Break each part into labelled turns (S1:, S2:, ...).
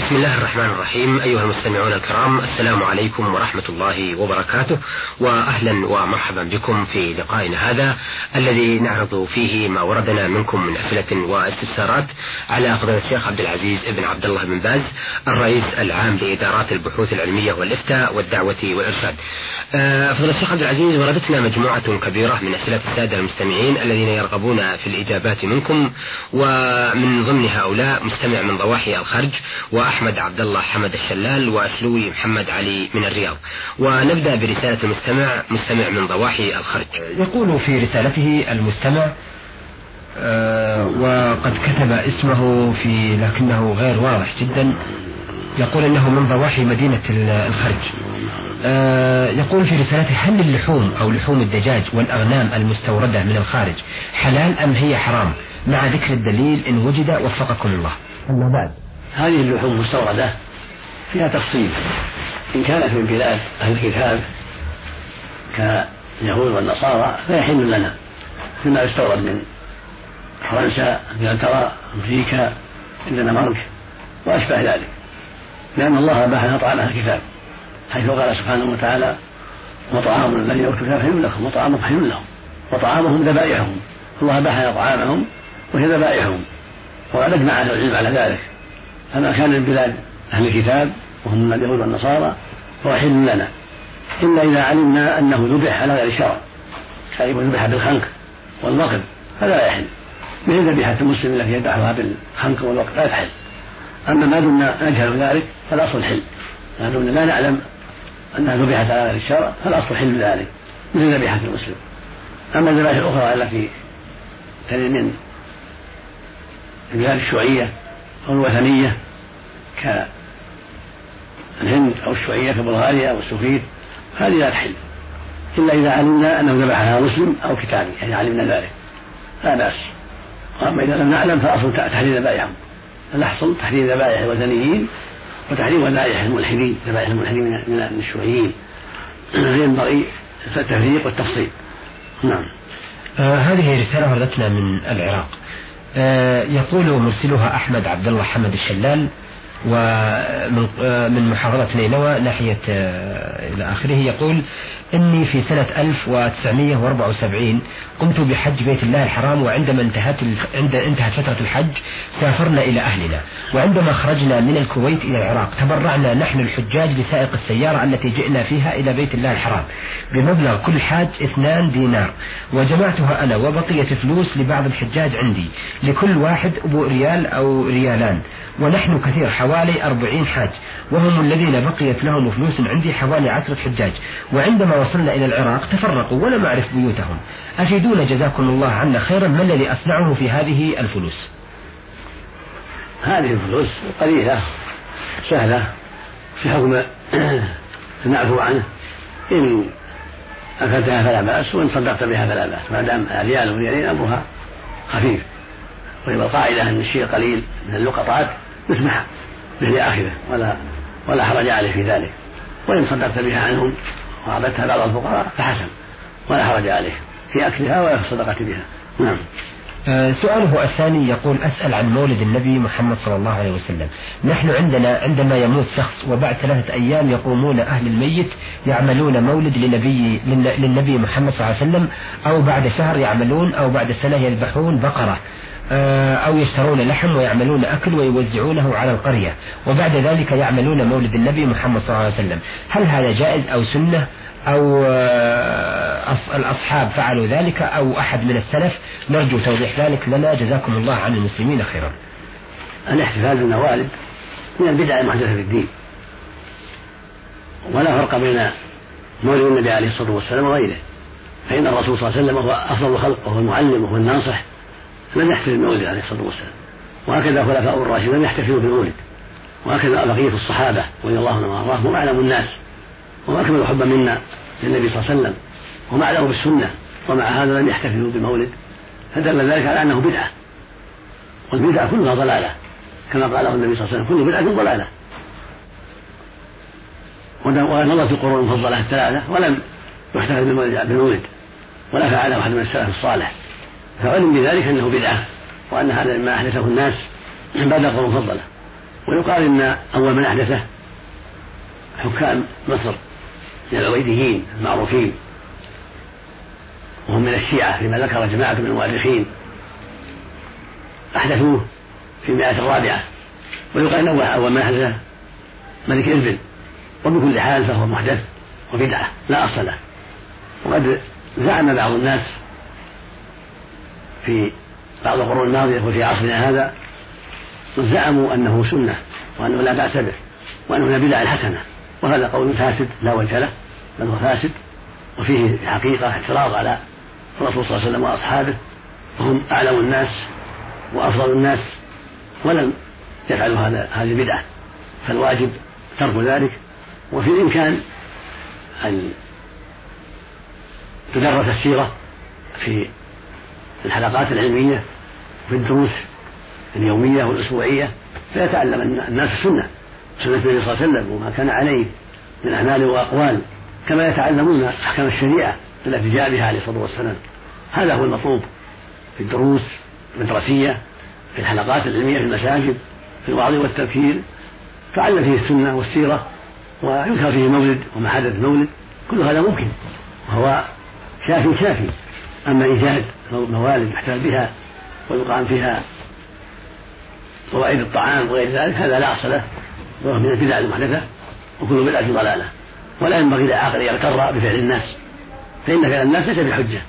S1: بسم الله الرحمن الرحيم. أيها المستمعون الكرام السلام عليكم ورحمة الله وبركاته وأهلا ومرحبا بكم في لقائنا هذا الذي نعرض فيه ما وردنا منكم من أسئلة واستفسارات على فضيلة الشيخ عبد العزيز بن عبد الله بن باز الرئيس العام لإدارات البحوث العلمية والإفتاء والدعوة والإرشاد. آه، فضيلة الشيخ عبد العزيز وردتنا مجموعة كبيرة من أسئلة السادة المستمعين الذين يرغبون في الإجابات منكم ومن ضمن هؤلاء مستمع من ضواحي الخرج وأحمد عبد الله حمد الشلال وأسلوي محمد علي من الرياض. ونبدأ برسالة المستمع مستمع من ضواحي الخرج. يقول في رسالته المستمع آه وقد كتب اسمه في لكنه غير واضح جدا. يقول إنه من ضواحي مدينة الخرج. آه يقول في رسالته هل اللحوم أو لحوم الدجاج والأغنام المستوردة من الخارج حلال أم هي حرام؟ مع ذكر الدليل إن وجد وفقكم الله.
S2: أما بعد هذه اللحوم المستوردة فيها تفصيل. إن كانت من بلاد أهل الكتاب كاليهود والنصارى فيحل لنا. مثل ما يستورد من فرنسا إنجلترا أمريكا الدنمارك وأشبه ذلك. لأن الله اباح لنا طعام أهل الكتاب حيث قال سبحانه وتعالى وطعام الذين أوتوا الكتاب حل لكم وطعامهم حل لهم وطعامهم ذبائحهم. الله اباح لنا طعامهم وهي ذبائحهم وقد اجمع أهل العلم على ذلك. فما كان من بلاد أهل الكتاب وهم اليهود والنصارى فهو حل لنا. إلا إذا علمنا أنه ذبح على غير الشرع كأن ذبح بالخنق والوقف هذا لا يحل. مثل ذبيحة المسلم التي يذبحها بالخنق والوقف لا تحل. أما ما دمنا نجهل ذلك فالأصل حل. ما دمنا لا نعلم أنها ذبحت على غير الشرع فالأصل حل ذلك. مثل ذبيحة المسلم أما الذبائح الأخرى التي تلي من البلاد الشيوعية أو الوثنية كالهند أو الشيوعية كبلغاريا أو السوفيت هذه لا تحل. إلا إذا علمنا أنه ذبحها مسلم أو كتابي يعني علمنا ذلك. لا بأس. وأما إذا لم نعلم فأصل تحريم ذبائحهم الأحصل تحريم ذبائح الوثنيين وتحريم ذبائح الملحدين ذبائح الملحدين من الشيوعيين ينبغي التفريق والتفصيل. نعم.
S1: آه هذه رسالة وردتنا من العراق. يقول مرسلها أحمد عبد الله حمد الشلال. ومن من محافظة نينوى ناحية آه، إلى آخره يقول إني في سنة 1974 قمت بحج بيت الله الحرام وعندما انتهت عند انتهت فترة الحج سافرنا إلى أهلنا. وعندما خرجنا من الكويت إلى العراق تبرعنا نحن الحجاج لسائق السيارة التي جئنا فيها إلى بيت الله الحرام. بمبلغ كل حاج اثنان دينار. وجمعتها أنا وبقية فلوس لبعض الحجاج عندي لكل واحد أبو ريال أو ريالان. ونحن كثير حوالي أربعين حاج. وهم الذين بقيت لهم فلوس عندي حوالي عشرة حجاج. وعندما وصلنا إلى العراق تفرقوا ولم أعرف بيوتهم. أفيدونا جزاكم الله عنا خيرا ما الذي أصنعه في هذه الفلوس؟
S2: هذه الفلوس قليلة سهلة في حكم نعفو عنه. إن أكلتها فلا بأس وإن صدقت بها فلا بأس. ما دام ريال وريالين أمرها خفيف. وهي القاعدة أن الشيء قليل من اللقطات. يسمح به لآخره ولا ولا حرج عليه في ذلك. وإن صدقت بها عنهم وأعطيتها بعض الفقراء فحسن. ولا حرج عليه في أكلها ولا في الصدقة بها. نعم.
S1: آه، سؤاله الثاني يقول أسأل عن مولد النبي محمد صلى الله عليه وسلم. نحن عندنا عندما يموت شخص وبعد ثلاثة أيام يقومون أهل الميت يعملون مولد لنبي للنبي محمد صلى الله عليه وسلم أو بعد شهر يعملون أو بعد سنة يذبحون بقرة. أو يشترون لحم ويعملون أكل ويوزعونه على القرية. وبعد ذلك يعملون مولد النبي محمد صلى الله عليه وسلم. هل هذا جائز أو سنة؟ أو آه، الأصحاب فعلوا ذلك أو أحد من السلف؟ نرجو توضيح ذلك لنا. جزاكم الله عن المسلمين خيرا.
S2: الاحتفال بالموالد من البدع المحدثة في الدين. ولا فرق بين مولد النبي عليه الصلاة والسلام وغيره. فإن الرسول صلى الله عليه وسلم هو أفضل الخلق وهو المعلم وهو الناصح. لم يحتفل بالمولد عليه الصلاة والسلام. وهكذا خلفاء الراشدون لم يحتفلوا بالمولد. وهكذا بقية الصحابة رضي الله عنهم وأرضاهم هم أعلم الناس. وهم أكمل حبا منا للنبي صلى الله عليه وسلم. وهم أعلم بالسنة. ومع هذا لم يحتفلوا بالمولد. فدل ذلك على أنه بدعة. والبدعة كلها ضلالة. كما قاله النبي صلى الله عليه وسلم كل بدعة ضلالة. ونظرت القرون المفضلة الثلاثة ولم يحتفل بالمولد. ولا فعله أحد من السلف الصالح. فعلم بذلك أنه بدعة وأن هذا مما أحدثه الناس بعد القرون المفضلة ويقال إن أول من أحدثه حكام مصر من العبيديين المعروفين وهم من الشيعة فيما ذكر جماعة من المؤرخين. أحدثوه في المئة الرابعة. ويقال أنه أول ما أحدثه ملك إربل وبكل حال فهو محدث وبدعة لا أصل له. وقد زعم بعض الناس في بعض القرون الماضية وفي عصرنا هذا زعموا أنه سنة وأنه لا بأس به وأنه من البدع الحسنة وهذا قول فاسد لا وجه له بل هو فاسد وفيه حقيقة اعتراض على الرسول صلى الله عليه وسلم وأصحابه وهم أعلم الناس وأفضل الناس ولم يفعلوا هذا هذه البدعة فالواجب ترك ذلك وفي الإمكان أن تدرس السيرة في الحلقات العلمية في الدروس اليومية والأسبوعية فيتعلم الناس السنة سنة النبي صلى الله عليه وسلم وما كان عليه من أعمال وأقوال كما يتعلمون أحكام الشريعة التي جاء بها عليه الصلاة والسلام. هذا هو المطلوب في الدروس المدرسية في الحلقات العلمية في المساجد في الوعظ والتذكير تعلم فيه السنة والسيرة ويذكر فيه مولد وما حدث مولد كل هذا ممكن وهو شافي شافي. أما إيجاد موالد يحتفل بها ويقام فيها مواعيد الطعام وغير ذلك هذا لا أصل له. وهو من البدع المحدثة وكل بدعة ضلالة. ولا ينبغي للعاقل أن يغتر بفعل الناس. فإن فعل الناس ليس بحجة.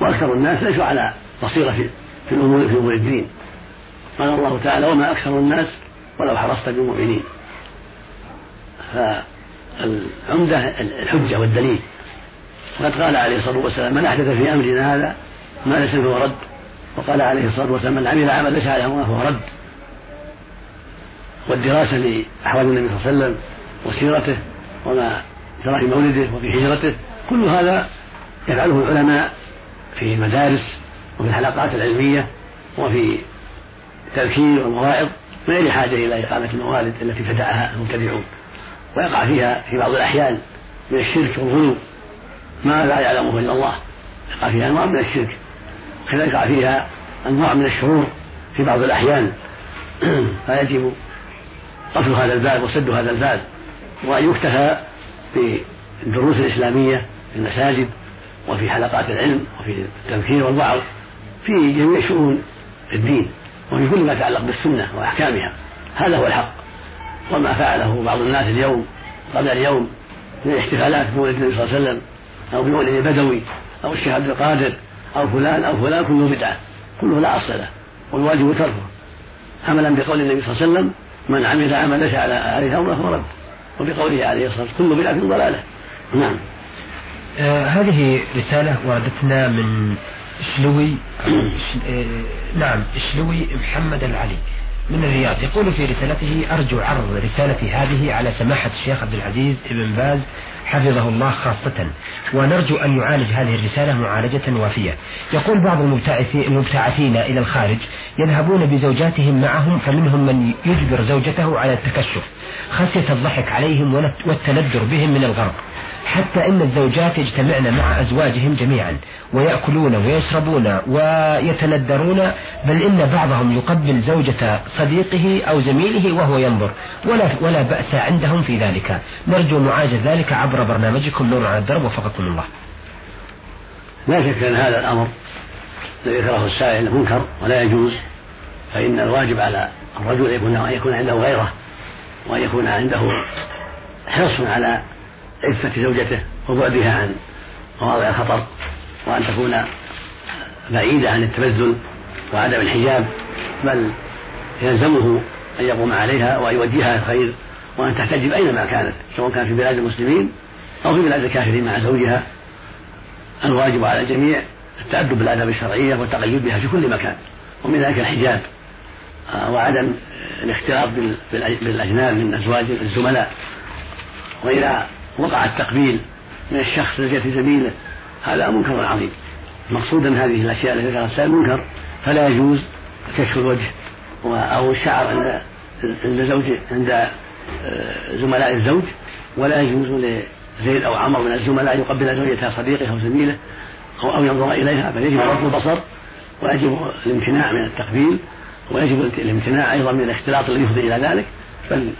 S2: وأكثر الناس ليسوا على بصيرة في, في الأمور في أمور الدين. قال الله تعالى وما أكثر الناس ولو حرصت بالمؤمنين فالعمدة الحجة والدليل. وقد قال عليه الصلاة والسلام من أحدث في أمرنا هذا ما ليس فهو رد. وقال عليه الصلاة والسلام من عمل عمل ليس عليه فهو رد. والدراسة لأحوال النبي صلى الله عليه وسلم وسيرته وما جرى في مولده وفي هجرته كل هذا يفعله العلماء في المدارس وفي الحلقات العلمية وفي التذكير والمواعظ من غير حاجة إلى إقامة الموالد التي ابتدعها المبتدعون ويقع فيها في بعض الأحيان من الشرك والغلو. ما لا يعلمه إلا الله. يقع فيها أنواع من الشرك. كذلك يقع فيها أنواع من الشرور في بعض الأحيان. فيجب قفل هذا الباب وسد هذا الباب. وأن يكتفى بالدروس الإسلامية في المساجد وفي حلقات العلم وفي التذكير والوعظ في جميع شؤون الدين وفي كل ما يتعلق بالسنة وأحكامها. هذا هو الحق. وما فعله بعض الناس اليوم قبل اليوم من الاحتفالات بمولد النبي صلى الله عليه وسلم أو بمولد البدوي أو الشيخ عبد القادر أو فلان أو فلان كله بدعة كله لا أصل له والواجب تركه. عملا بقول النبي صلى الله عليه وسلم من عمل عمل ليس على عليه أمره فهو رد. وبقوله عليه الصلاة والسلام كل بدعة ضلالة. نعم.
S1: آه هذه رسالة وردتنا من شلوي نعم شلوي محمد العلي من الرياض. يقول في رسالته أرجو عرض رسالتي هذه على سماحة الشيخ عبد العزيز بن باز حفظه الله خاصة ونرجو أن يعالج هذه الرسالة معالجة وافية. يقول بعض المبتعثين إلى الخارج يذهبون بزوجاتهم معهم فمنهم من يجبر زوجته على التكشف خشية الضحك عليهم والتندر بهم من الغرب حتى إن الزوجات يجتمعن مع أزواجهم جميعا ويأكلون ويشربون ويتندرون بل إن بعضهم يقبل زوجة صديقه أو زميله وهو ينظر. ولا ولا بأس عندهم في ذلك. نرجو معالجة ذلك عبر برنامجكم نور على الدرب وفقكم الله.
S2: لا شك أن هذا الأمر الذي ذكره السائل منكر ولا يجوز فإن الواجب على الرجل أن يكون عنده غيرة وأن يكون عنده حرص على عفة زوجته وبعدها عن مواضع الخطر وأن تكون بعيدة عن التبذل وعدم الحجاب بل يلزمه أن يقوم عليها وأن يوجهها الخير وأن تحتجب أينما كانت سواء كان في بلاد المسلمين أو في بلاد الكافرين مع زوجها. الواجب على الجميع التأدب بالآداب الشرعية والتقيد بها في كل مكان ومن ذلك الحجاب آه، وعدم الاختلاط بالأجناب من أزواج الزملاء. وإذا وقع التقبيل من الشخص لجهة زميله هذا منكر عظيم. مقصودا هذه الأشياء التي ذكرها السائل منكر فلا يجوز كشف الوجه أو الشعر عند عند زوج عند آه، زملاء الزوج ولا يجوز لزيد أو عمر من الزملاء أن يقبل زوجته صديقه أو زميله أو ينظر إليها بل يجب غض البصر ويجب الامتناع من التقبيل ويجب الامتناع أيضا من الاختلاط الذي يفضي إلى ذلك بل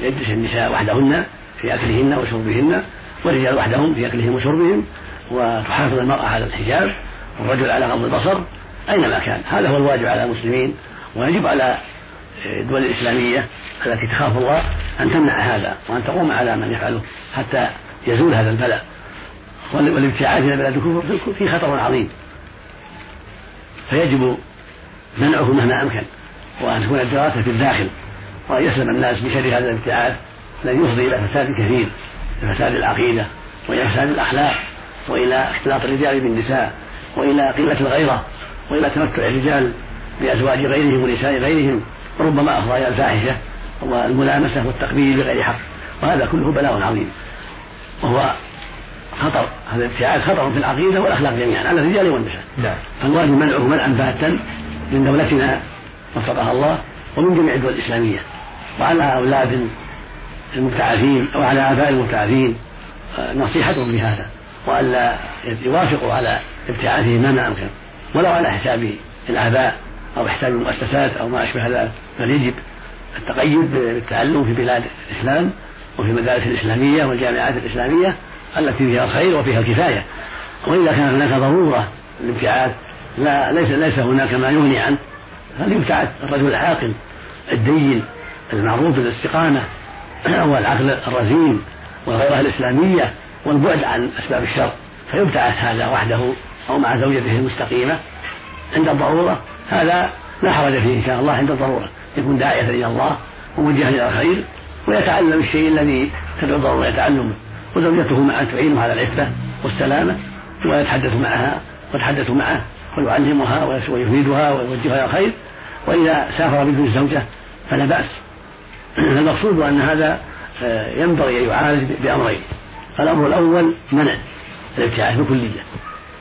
S2: يجلس النساء وحدهن في أكلهن وشربهن والرجال وحدهم في أكلهم وشربهم وتحافظ المرأة على الحجاب والرجل على غض البصر أينما كان. هذا هو الواجب على المسلمين ويجب على الدول الإسلامية التي تخاف الله أن تمنع هذا وأن تقوم على من يفعله حتى يزول هذا البلاء. والابتعاد إلى بلاد الكفر فيه خطر عظيم. فيجب منعه مهما أمكن وأن تكون الدراسة في الداخل وأن يسلم الناس بشر هذا الابتعاد. الذي يفضي إلى فساد كثير فساد العقيدة وإلى فساد الأخلاق وإلى اختلاط الرجال بالنساء وإلى قلة الغيرة وإلى تمتع الرجال بأزواج غيرهم ونساء غيرهم وربما أفضى إلى الفاحشة والملامسة والتقبيل بغير حق. وهذا كله بلاء عظيم. وهو خطر هذا الابتعاد خطر في العقيدة والأخلاق جميعا على الرجال والنساء. نعم. فالواجب منعه منعا باتا من دولتنا وفقها الله ومن جميع الدول الإسلامية. وعلى أولاد المبتعثين أو على آباء المبتعثين آه، نصيحتهم بهذا وألا يوافقوا على ابتعاثهم ما أمكن ولو على حساب الآباء أو حساب المؤسسات أو ما أشبه ذلك بل يجب التقيد بالتعلم في بلاد الإسلام وفي المدارس الإسلامية والجامعات الإسلامية التي فيها الخير وفيها الكفاية. وإذا كان هناك ضرورة للابتعاث لا ليس ليس هناك ما يغني عنه فليبتعث الرجل العاقل الدين المعروف بالاستقامة والعقل الرزين والغيرة الإسلامية والبعد عن أسباب الشر. فيبتعث هذا وحده أو مع زوجته المستقيمة عند الضرورة. هذا لا حرج فيه إن شاء الله عند الضرورة. يكون داعية إلى الله وموجها إلى الخير ويتعلم الشيء الذي تدعو الضرورة يتعلمه وزوجته معه تعينه على العفة والسلامة ويتحدث معها ويتحدث معه ويعلمها ويفيدها ويوجهها إلى الخير. وإذا سافر بدون الزوجة فلا بأس. المقصود أن هذا آه، ينبغي أن يعالج بأمرين. الأمر الأول منع الابتعاث بكلية.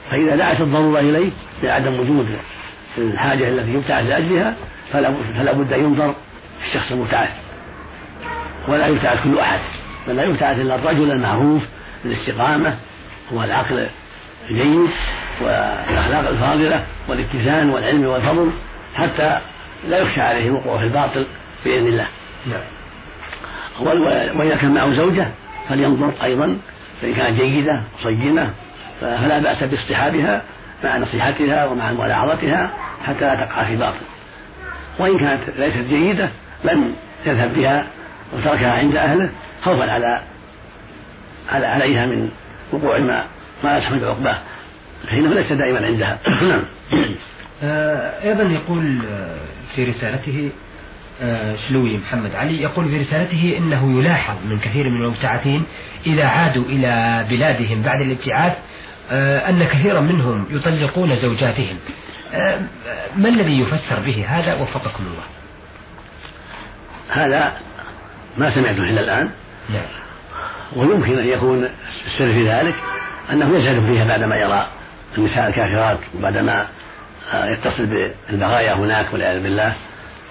S2: فإذا دعت الضرورة إليه لعدم وجود الحاجة التي يبتعث لأجلها فلا بد أن ينظر في الشخص المبتعث. ولا يبتعث كل أحد. بل لا يبتعث إلا الرجل المعروف بالاستقامة والعقل الجيد والأخلاق الفاضلة والاتزان والعلم والفضل حتى لا يخشى عليه الوقوع في الباطل بإذن الله. نعم. وإذا كان معه زوجة فلينظر أيضا فإن كانت جيدة صينة فلا بأس باصطحابها مع نصيحتها ومع ملاحظتها حتى لا تقع في باطل. وإن كانت ليست جيدة لم يذهب بها وتركها عند أهله خوفا على على عليها من وقوع ما ما يسحب عقباه. فإنه ليس دائما عندها. نعم.
S1: آه، أيضا يقول آه، في رسالته شلوي محمد علي يقول في رسالته إنه يلاحظ من كثير من المبتعثين إذا عادوا إلى بلادهم بعد الابتعاث أن كثيرا منهم يطلقون زوجاتهم. ما الذي يفسر به هذا؟ وفقكم الله.
S2: هذا ما سمعته إلا الآن. نعم. ويمكن أن يكون السر في ذلك أنه يزهد فيها بعدما يرى النساء الكافرات وبعدما يتصل بالبغايا هناك والعياذ بالله.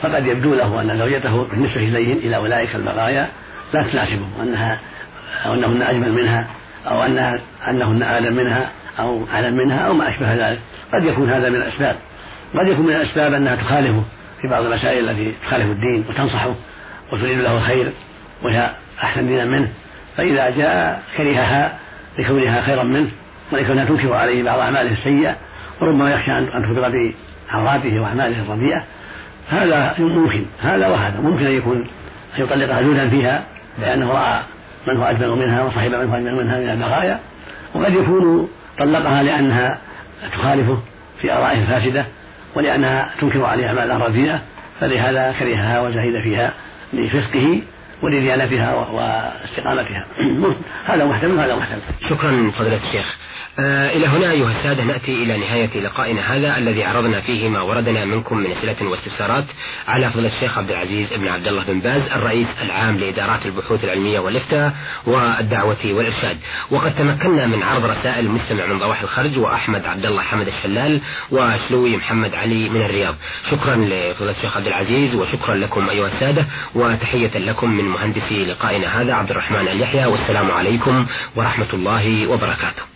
S2: فقد يبدو له أن زوجته بالنسبة إليهم إلى أولئك البغايا لا تناسبه وأنها أو أنهن أجمل منها أو أنها أنهن أعلم منها أو أعلم منها أو ما أشبه ذلك. قد يكون هذا من الأسباب. قد يكون من الأسباب أنها تخالفه في بعض المسائل التي تخالف الدين وتنصحه وتريد له الخير وهي أحسن دينا منه. فإذا جاء كرهها لكونها خيرا منه ولكونها تنكر عليه بعض أعماله السيئة وربما يخشى أن تخبر بعوراته وأعماله الرديئة هذا ممكن هذا وهذا ممكن أن يكون أن يطلقها زوجا فيها لأنه رأى من هو أجمل منها وصاحب من هو أجمل منها من البغايا وقد يكون طلقها لأنها تخالفه في آرائه الفاسدة ولأنها تنكر عليه أعمالها الرديئة فلهذا كرهها وزهد فيها لفسقه ولديانتها واستقامتها. هذا محتمل وهذا محتمل.
S1: شكرا فضيلة الشيخ. إلى هنا أيها السادة نأتي إلى نهاية لقائنا هذا الذي عرضنا فيه ما وردنا منكم من أسئلة واستفسارات على فضيلة الشيخ عبد العزيز بن عبد الله بن باز الرئيس العام لإدارات البحوث العلمية والإفتاء والدعوة والإرشاد. وقد تمكنا من عرض رسائل المستمع من ضواحي الخرج وأحمد عبد الله حمد الشلال وشلوي محمد علي من الرياض. شكرا لفضيلة الشيخ عبد العزيز وشكرا لكم أيها السادة وتحية لكم من مهندسي لقائنا هذا عبد الرحمن اليحيى والسلام عليكم ورحمة الله وبركاته.